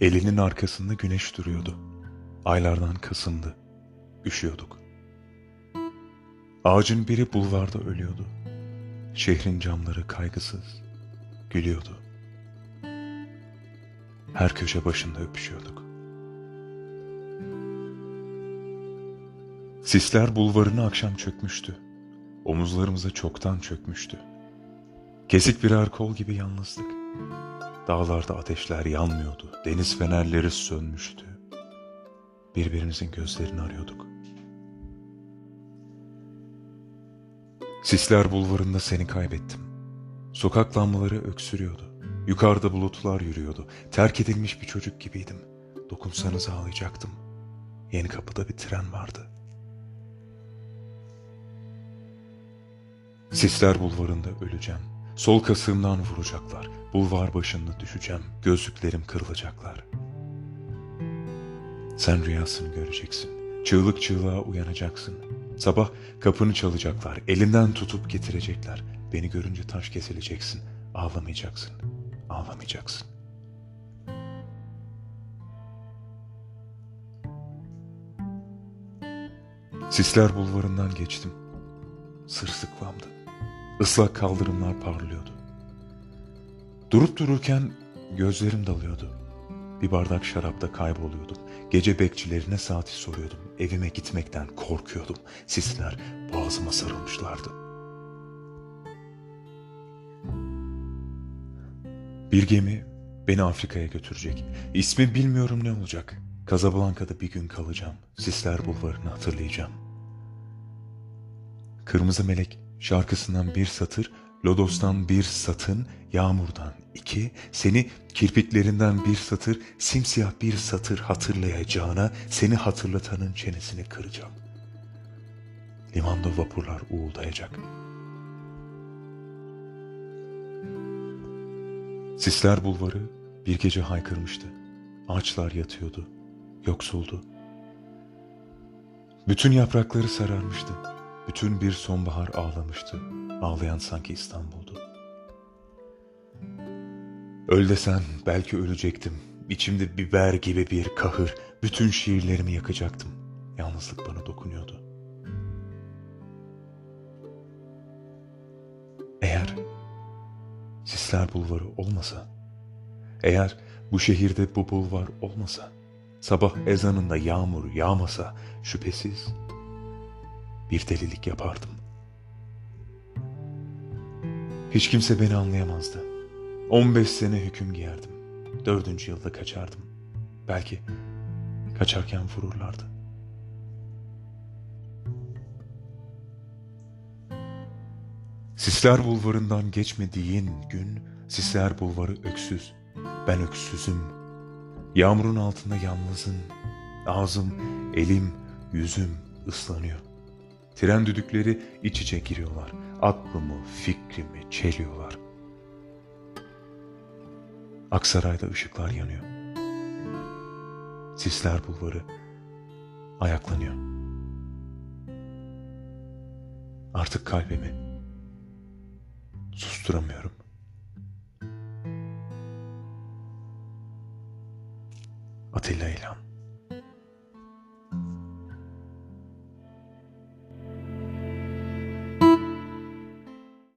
Elinin arkasında güneş duruyordu. Aylardan Kasım'dı. Üşüyorduk. Ağacın biri bulvarda ölüyordu. Şehrin camları kaygısız, gülüyordu. Her köşe başında öpüşüyorduk. Sisler bulvarını akşam çökmüştü. Omuzlarımıza çoktan çökmüştü. Kesik birer kol gibi yalnızdık. Dağlarda ateşler yanmıyordu. Deniz fenerleri sönmüştü. Birbirimizin gözlerini arıyorduk. Sisler bulvarında seni kaybettim. Sokak lambaları öksürüyordu. Yukarıda bulutlar yürüyordu. Terk edilmiş bir çocuk gibiydim. Dokunsanız ağlayacaktım. Yeni kapıda bir tren vardı. Sisler bulvarında öleceğim. Sol kasığımdan vuracaklar. Bulvar başında düşeceğim. Gözlüklerim kırılacaklar. Sen rüyasını göreceksin. Çığlık çığlığa uyanacaksın. Sabah kapını çalacaklar. Elinden tutup getirecekler. Beni görünce taş kesileceksin. Ağlamayacaksın. Ağlamayacaksın. Sisler bulvarından geçtim. Sırsıklamdı. Islak kaldırımlar parlıyordu. Durup dururken gözlerim dalıyordu. Bir bardak şarapta kayboluyordum. Gece bekçilerine saati soruyordum. Evime gitmekten korkuyordum. Sisler boğazıma sarılmışlardı. Bir gemi beni Afrika'ya götürecek. İsmi bilmiyorum ne olacak. Casablanca'da bir gün kalacağım. Sisler bulvarını hatırlayacağım. Kırmızı Melek şarkısından bir satır, Lodos'tan bir satın, yağmurdan iki, seni kirpiklerinden bir satır, simsiyah bir satır hatırlayacağına seni hatırlatanın çenesini kıracağım. Limanda vapurlar uğuldayacak. Sisler bulvarı bir gece haykırmıştı. Ağaçlar yatıyordu, yoksuldu. Bütün yaprakları sararmıştı. Bütün bir sonbahar ağlamıştı. Ağlayan sanki İstanbul'du. Öl desen belki ölecektim. İçimde biber gibi bir kahır. Bütün şiirlerimi yakacaktım. Yalnızlık bana dokunuyordu. Eğer Sisler Bulvarı olmasa, eğer bu şehirde bu bulvar olmasa, sabah ezanında yağmur yağmasa şüphesiz bir delilik yapardım. Hiç kimse beni anlayamazdı. 15 sene hüküm giyerdim. Dördüncü yılda kaçardım. Belki kaçarken vururlardı. Sisler bulvarından geçmediğin gün Sisler bulvarı öksüz. Ben öksüzüm. Yağmurun altında yalnızım. Ağzım, elim, yüzüm ıslanıyor. Tren düdükleri iç içe giriyorlar. Aklımı, fikrimi çeliyorlar. Aksaray'da ışıklar yanıyor. Sisler bulvarı ayaklanıyor. Artık kalbimi susturamıyorum.